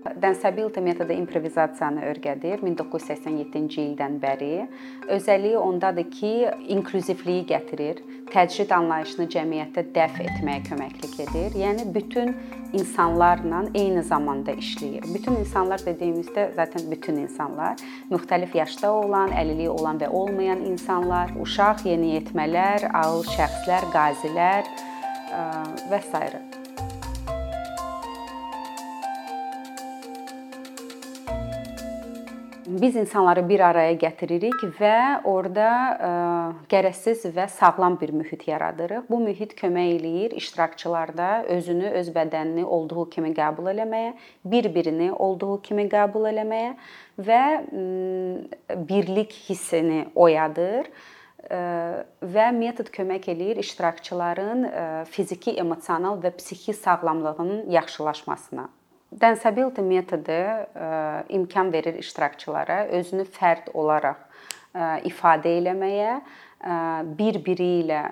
Danceability metodu improvizasiyanı öyrədir 1987-ci ildən bəri. Özəlliyi ondadır ki, inklüzivliyi gətirir, təcrid anlayışını cəmiyyətdə dəf etməyə köməklik edir. Yəni bütün insanlarla eyni zamanda işləyir. Bütün insanlar dediyimizdə zaten bütün insanlar, müxtəlif yaşda olan, əlilliyi olan və olmayan insanlar, uşaq, yeniyetmələr, ağıl şəxslər, qazilər və s. biz insanları bir araya gətiririk və orada e, gərəksiz və sağlam bir mühit yaradırıq. Bu mühit kömək eləyir iştirakçılarda özünü, öz bədənini olduğu kimi qəbul eləməyə, bir-birini olduğu kimi qəbul eləməyə və birlik hissini oyadır e, və metod kömək eləyir iştirakçıların e, fiziki, emosional və psixi sağlamlığının yaxşılaşmasına. Danceability metodu e, imkan verir iştirakçılara özünü fərd olaraq e, ifadə eləməyə, e, bir-biri ilə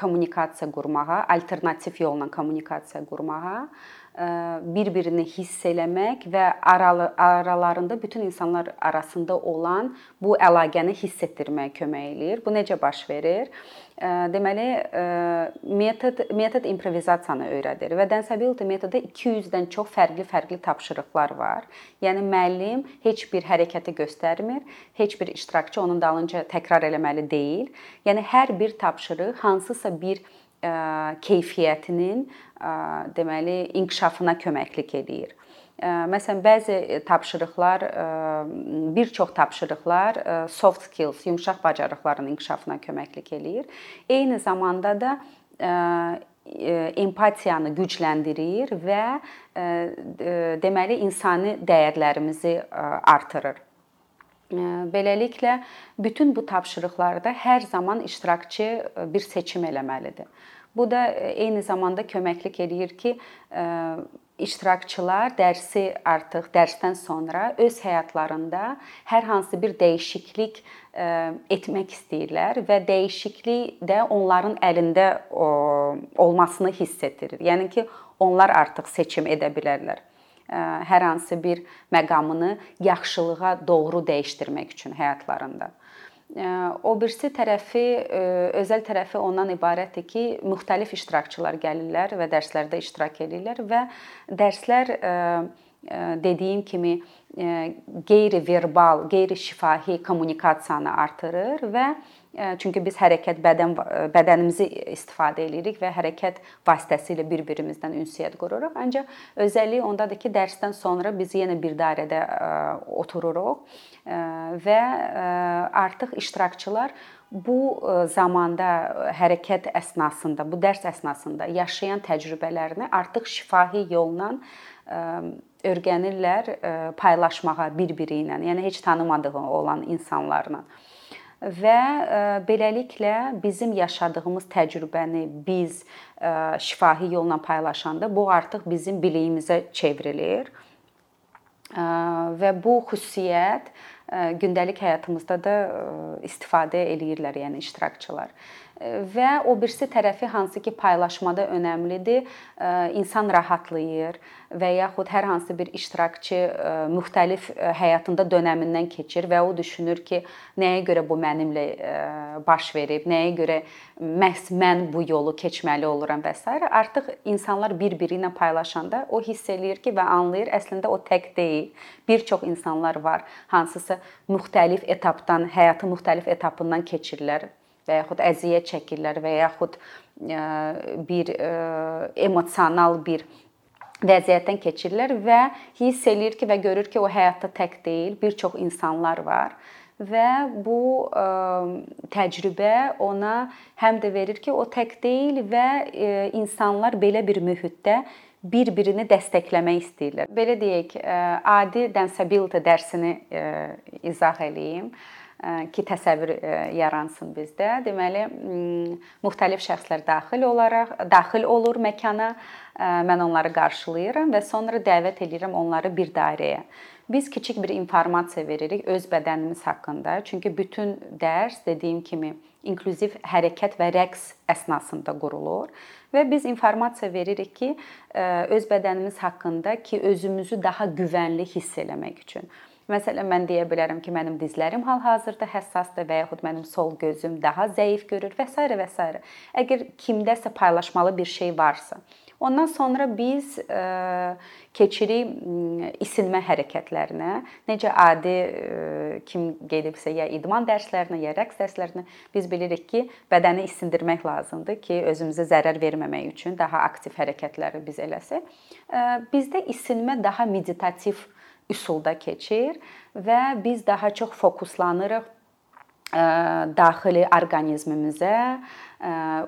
kommunikasiya qurmağa, alternativ yolla kommunikasiya qurmağa, bir-birini hiss eləmək və aralarında bütün insanlar arasında olan bu əlaqəni hiss etdirməyə kömək eləyir. Bu necə baş verir? Deməli, metod metod improvizasiyanı öyrədir və Danceability metodu 200-dən çox fərqli-fərqli tapşırıqlar var. Yəni müəllim heç bir hərəkəti göstərmir, heç bir iştirakçı onun dalınca təkrar eləməli deyil. Yəni hər bir tapşırıq hansısa bir keyfiyyətinin deməli inkişafına köməklik eləyir. Məsələn, bəzi tapşırıqlar, bir çox tapşırıqlar soft skills, yumşaq bacarıqların inkişafına köməklik eləyir. Eyni zamanda da empatiyanı gücləndirir və deməli insani dəyərlərimizi artırır. Beləliklə bütün bu tapşırıqlarda hər zaman iştirakçı bir seçim eləməlidir. Bu da eyni zamanda köməklik eləyir ki, iştirakçılar dərsi artıq dərsdən sonra öz həyatlarında hər hansı bir dəyişiklik etmək istəyirlər və dəyişiklik də onların əlində olmasını hiss etdirir. Yəni ki, onlar artıq seçim edə bilərlər hər hansı bir məqamını yaxşılığa doğru dəyişdirmək üçün həyatlarında. O birisi tərəfi, özəl tərəfi ondan ibarətdir ki, müxtəlif iştirakçılar gəlirlər və dərslərdə iştirak edirlər və dərslər dediyim kimi qeyri-verbal, qeyri-şifahi kommunikasiyanı artırır və Çünki biz hərəkət bədən bədənimizi istifadə eləyirik və hərəkət vasitəsilə bir-birimizdən ünsiyyət qururuq. Ancaq özəlliyi ondadır ki, dərsdən sonra biz yenə bir dairədə otururuq və artıq iştirakçılar bu zamanda hərəkət əsnasında, bu dərs əsnasında yaşayan təcrübələrini artıq şifahi yolla öyrənirlər paylaşmağa bir-biri ilə, yəni heç tanımadığı olan insanlarla və e, beləliklə bizim yaşadığımız təcrübəni biz e, şifahi yolla paylaşanda bu artıq bizim biliyimizə çevrilir. E, və bu xüsusiyyət gündəlik həyatımızda da istifadə eləyirlər, yəni iştirakçılar və o birisi tərəfi hansı ki paylaşmada önəmlidir, insan rahatlayır və yaxud hər hansı bir iştirakçı müxtəlif həyatında dönəmindən keçir və o düşünür ki, nəyə görə bu mənimlə baş verib, nəyə görə məhz mən bu yolu keçməli oluram və s. artıq insanlar bir-biri ilə paylaşanda o hiss eləyir ki və anlayır, əslində o tək deyil. Bir çox insanlar var, hansısa müxtəlif etapdan, həyatın müxtəlif etapından keçirlər və yaxud əziyyət çəkirlər və yaxud e, bir e, emosional bir vəziyyətdən keçirlər və hiss eləyir ki və görür ki, o həyatda tək deyil, bir çox insanlar var və bu ə, e, təcrübə ona həm də verir ki, o tək deyil və ə, insanlar belə bir mühitdə bir-birini dəstəkləmək istəyirlər. Belə deyək, adi danceability dərsini izah eləyim ki, təsəvvür yaransın bizdə. Deməli, müxtəlif şəxslər daxil olaraq daxil olur məkana. Mən onları qarşılayıram və sonra dəvət edirəm onları bir dairəyə. Biz kiçik bir informasiya veririk öz bədənimiz haqqında. Çünki bütün dərs dediyim kimi inklüziv hərəkət və rəqs əsnasında qurulur və biz informasiya veririk ki, öz bədənimiz haqqında ki, özümüzü daha güvənli hiss eləmək üçün. Məsələn, mən deyə bilərəm ki, mənim dizlərim hal-hazırda həssasdır və yaxud mənim sol gözüm daha zəif görür və s. və s. Əgər kimdəsə paylaşmalı bir şey varsa, Ondan sonra biz ə, keçirik isinmə hərəkətlərinə. Necə adi ə, kim gedibsə ya idman dərslərinə, ya rəqs dərslərinə biz bilirik ki, bədəni isindirmək lazımdır ki, özümüzə zərər verməmək üçün daha aktiv hərəkətləri biz eləsək. Ə, bizdə isinmə daha meditativ üsulda keçir və biz daha çox fokuslanırıq daxili orqanizmimizə,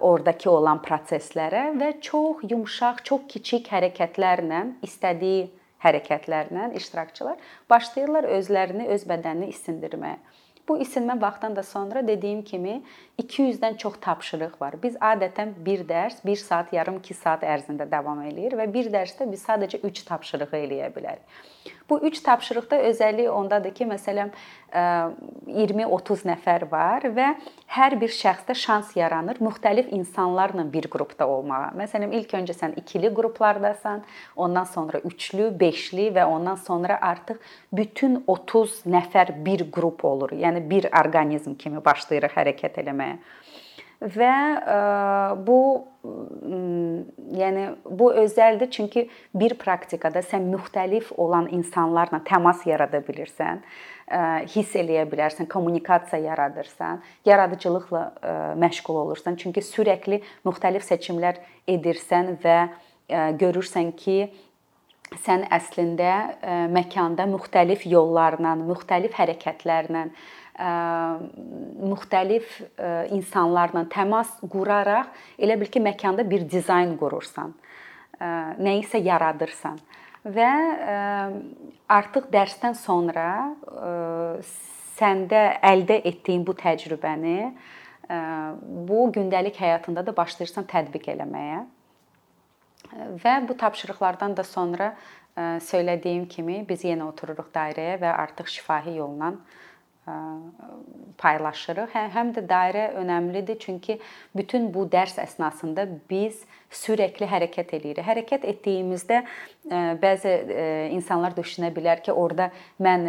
ordakı olan proseslərə və çox yumşaq, çox kiçik hərəkətlərlə, istədiyi hərəkətlərlə iştirakçılar başlayırlar özlərini, öz bədənini isindirməyə. Bu isinmə vaxtdan da sonra dediyim kimi 200-dən çox tapşırıq var. Biz adətən bir dərs 1 saat, yarım 2 saat ərzində davam eləyir və bir dərsdə biz sadəcə 3 tapşırığı eləyə bilərik. Bu 3 tapşırıqda özəlliyi ondadır ki, məsələn 20-30 nəfər var və hər bir şəxsdə şans yaranır müxtəlif insanlarla bir qrupda olmağa. Məsələn, ilk öncə sən ikili qruplardasan, ondan sonra üçlü, beşli və ondan sonra artıq bütün 30 nəfər bir qrup olur. Yəni bir orqanizm kimi başlayırıq hərəkət eləməyə və bu yəni bu özəldir çünki bir praktikada sən müxtəlif olan insanlarla təmas yarada bilirsən, hiss eləyə bilərsən, kommunikasiya yaradırsan, yaradıcılıqla məşğul olursan. Çünki sürəkli müxtəlif seçimlər edirsən və görürsən ki, sən əslində məkanda müxtəlif yollarla, müxtəlif hərəkətlərlə müxtəlif insanlarla təmas quraraq elə bil ki, məkanda bir dizayn qurursan. Nə isə yaradırsan və artıq dərsdən sonra səndə əldə etdiyin bu təcrübəni bu gündəlik həyatında da başlayırsan tətbiq eləməyə. Və bu tapşırıqlardan da sonra söylədiyim kimi biz yenə otururuq dairəyə və artıq şifahi yolla paylaşırıq. Hə, həm də dairə önəmlidir, çünki bütün bu dərs əsnasında biz sürəkli hərəkət eləyirik. Hərəkət etdiyimizdə bəzi insanlar düşünə bilər ki, orada mən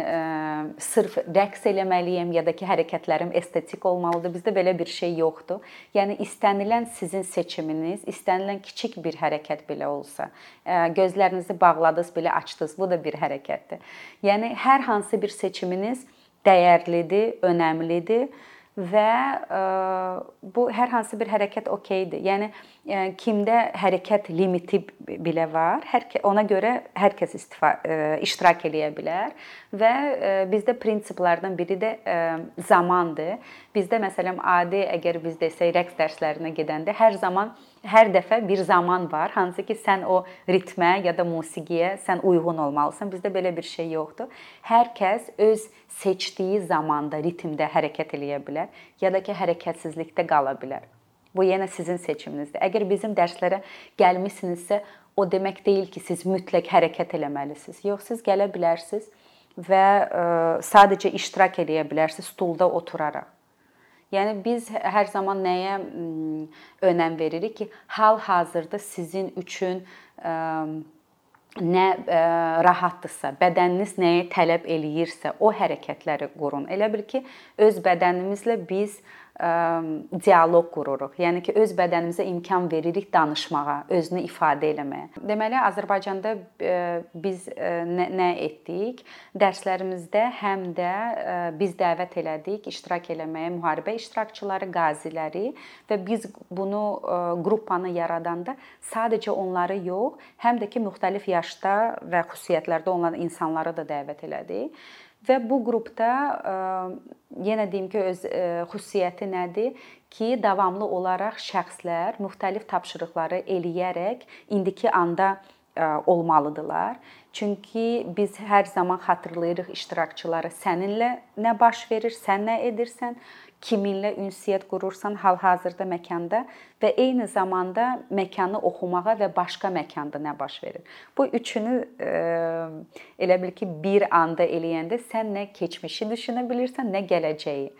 sırf rəqs eləməliyəm ya da ki, hərəkətlərim estetik olmalıdır. Bizdə belə bir şey yoxdur. Yəni istənilən sizin seçiminiz, istənilən kiçik bir hərəkət belə olsa, gözlərinizi bağladınız, belə açdınız, bu da bir hərəkətdir. Yəni hər hansı bir seçiminiz dəyərlidir, önəmlidir və bu hər hansı bir hərəkət okeydir. Yəni kimdə hərəkət limiti belə var, hər ona görə hər kəs istifadə iştirak eləyə bilər və bizdə prinsiplərdən biri də zamandır. Bizdə məsələn adi əgər biz desək rəqs dərslərinə gedəndə hər zaman hər dəfə bir zaman var, hansı ki sən o ritmə ya da musiqiyə sən uyğun olmalısan. Bizdə belə bir şey yoxdur. Hər kəs öz seçdiyi zamanda, ritmdə hərəkət eləyə bilər ya da ki hərəkətsizlikdə qala bilər. Bu yenə sizin seçiminizdir. Əgər bizim dərslərə gəlmisinizsə, o demək deyil ki, siz mütləq hərəkət eləməlisiniz. Yox, siz gələ bilərsiniz və ə, sadəcə iştirak edə bilərsiniz stulda oturaraq. Yəni biz hər zaman nəyə önəm veririk ki, hal-hazırda sizin üçün ə, nə ə, rahatdırsa, bədəniniz nəyə tələb eləyirsə, o hərəkətləri qurun. Elə bil ki, öz bədənimizlə biz dialoq qururuq. Yəni ki, öz bədənimizə imkan veririk danışmağa, özünü ifadə eləməyə. Deməli, Azərbaycanda biz nə, nə etdik? Dərslərimizdə həm də biz dəvət elədik iştirak eləməyə müharibə iştirakçıları, qaziləri və biz bunu qruppanı yaradanda sadəcə onları yox, həm də ki, müxtəlif yaşda və xüsusiyyətlərdə olan insanları da dəvət elədik. Və bu qrupda yenə deyim ki, öz xüsusiyyəti nədir? Ki, davamlı olaraq şəxslər müxtəlif tapşırıqları eləyərək indiki anda olmalıdılar. Çünki biz hər zaman xatırlayırıq iştirakçıları səninlə nə baş verir, sən nə edirsən, kiminlə ünsiyyət qurursan hal-hazırda məkanda və eyni zamanda məkanı oxumağa və başqa məkanda nə baş verir. Bu üçünü e, elə bil ki, bir anda eləyəndə sən nə keçmişi düşünə bilirsən, nə gələcəyi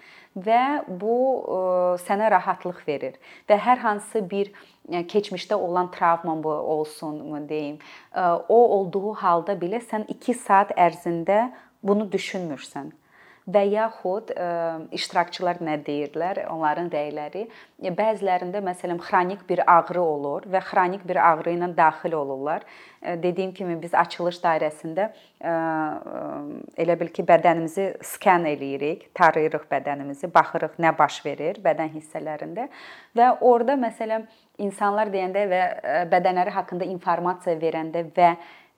və bu e, sənə rahatlıq verir və hər hansı bir yəni keçmişdə olan travma bu olsunmu deyim. O olduğu halda belə sən 2 saat ərzində bunu düşünmürsən və yaxud ə, iştirakçılar nə deyirlər, onların rəyləri. Bəzilərində məsələn xronik bir ağrı olur və xronik bir ağrı ilə daxil olurlar. Dediyim kimi biz açılış dairəsində ə, elə bil ki, bədənimizi skan eləyirik, tarayırıq bədənimizi, baxırıq nə baş verir bədən hissələrində və orada məsələn insanlar deyəndə və bədənləri haqqında informasiya verəndə və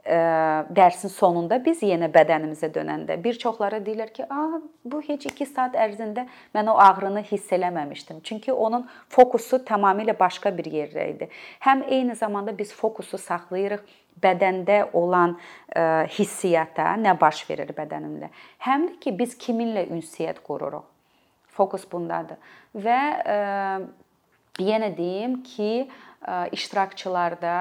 dərsin sonunda biz yenə bədənimizə dönəndə bir çoxları deyirlər ki, "A, bu heç 2 saat ərzində mən o ağrını hiss eləməmişdim." Çünki onun fokusu tamamilə başqa bir yerdə idi. Həm eyni zamanda biz fokusu saxlayırıq bədəndə olan hissiyata, nə baş verir bədənimdə. Həm də ki, biz kiminlə ünsiyyət qururuq. Fokus bundadır. Və yenə deyim ki, iştirakçılarda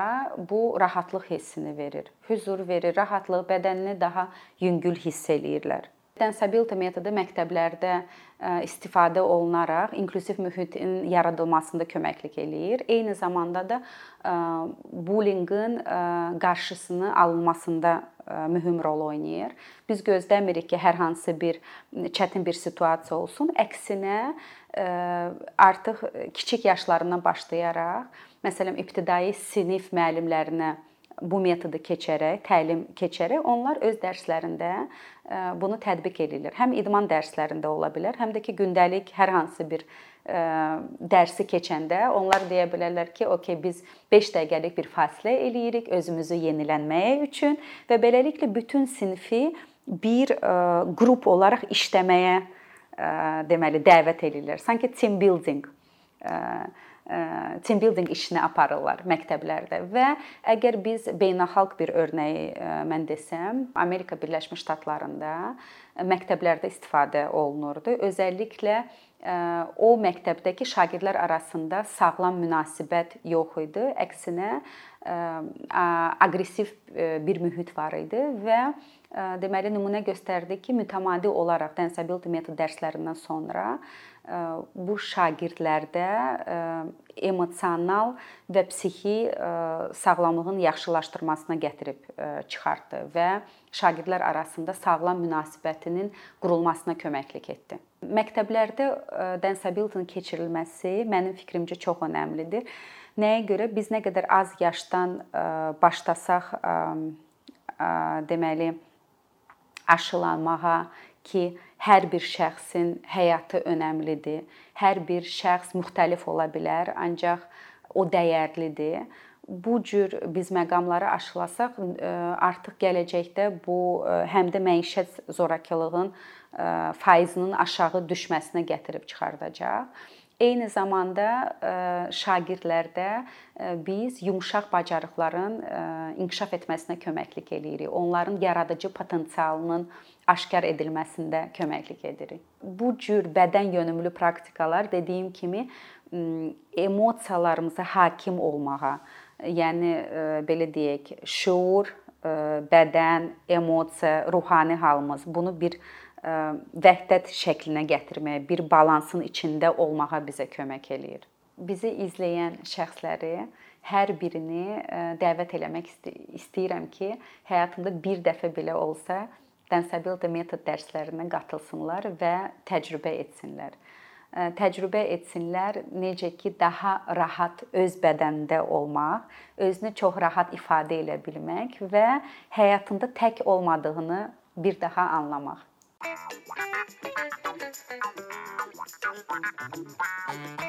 bu rahatlıq hissini verir. Hüzur verir, rahatlıq, bədənini daha yüngül hiss eləyirlər. Tensibility metodu məktəblərdə istifadə olunaraq inkluziv mühitin yaradılmasında köməklik eləyir. Eyni zamanda da bullyingin qarşısını alınmasında mühüm rol oynayır. Biz gözləmirik ki, hər hansı bir çətin bir situasiya olsun. Əksinə artıq kiçik yaşlarından başlayaraq məsələn ibtidai sinif müəllimlərinə bu metodu keçərək, təlim keçərək onlar öz dərslərində e, bunu tətbiq edirlər. Həm idman dərslərində ola bilər, həm də ki, gündəlik hər hansı bir e, dərsi keçəndə onlar deyə bilərlər ki, "Okay, biz 5 dəqiqəlik bir fasilə eləyirik özümüzü yenilənməyə üçün və beləliklə bütün sinfi bir e, qrup olaraq işləməyə deməli dəvət edirlər. Sanki team building team building işini aparırlar məktəblərdə və əgər biz beynəlxalq bir örnəyi mən desəm, Amerika Birləşmiş Ştatlarında məktəblərdə istifadə olunurdu. Özəlliklə o məktəbdəki şagirdlər arasında sağlam münasibət yox idi. Əksinə aqressiv bir mühit var idi və deməli nümunə göstərdi ki, mütəmadi olaraq Densability metod dərslərindən sonra bu şagirdlərdə emosional və psixi sağlamlığın yaxşılaşdırmasına gətirib çıxartdı və şagirdlər arasında sağlam münasibətinin qurulmasına köməklik etdi. Məktəblərdə Densability-nin keçirilməsi mənim fikrimcə çox əhəmilidir. Nəyə görə biz nə qədər az yaşdan başlasaq deməli aşılanmağa ki, hər bir şəxsin həyatı önəmlidir. Hər bir şəxs müxtəlif ola bilər, ancaq o dəyərlidir. Bu cür biz məqamları aşılasaq, artıq gələcəkdə bu həm də məişət zorakılığın faizinin aşağı düşməsinə gətirib çıxardacaq. Eyni zamanda şagirdlərdə biz yumşaq bacarıqların inkişaf etməsinə köməklik eləyirik. Onların yaradıcı potensialının aşkar edilməsində köməklik edirik. Bu cür bədən yönümlü praktikalar dediyim kimi emosiyalarımıza hakim olmağa, yəni belə deyək, şuur, bədən, emosiya, ruhani halımız bunu bir vəhdət şəklinə gətirməyə, bir balansın içində olmağa bizə kömək eləyir. Bizi izləyən şəxsləri hər birini dəvət eləmək istəyirəm ki, həyatında bir dəfə belə olsa Densability metod dərslərinə qatılsınlar və təcrübə etsinlər. Təcrübə etsinlər necə ki, daha rahat öz bədənində olmaq, özünü çox rahat ifadə edə bilmək və həyatında tək olmadığını bir daha anlamaq. Bye.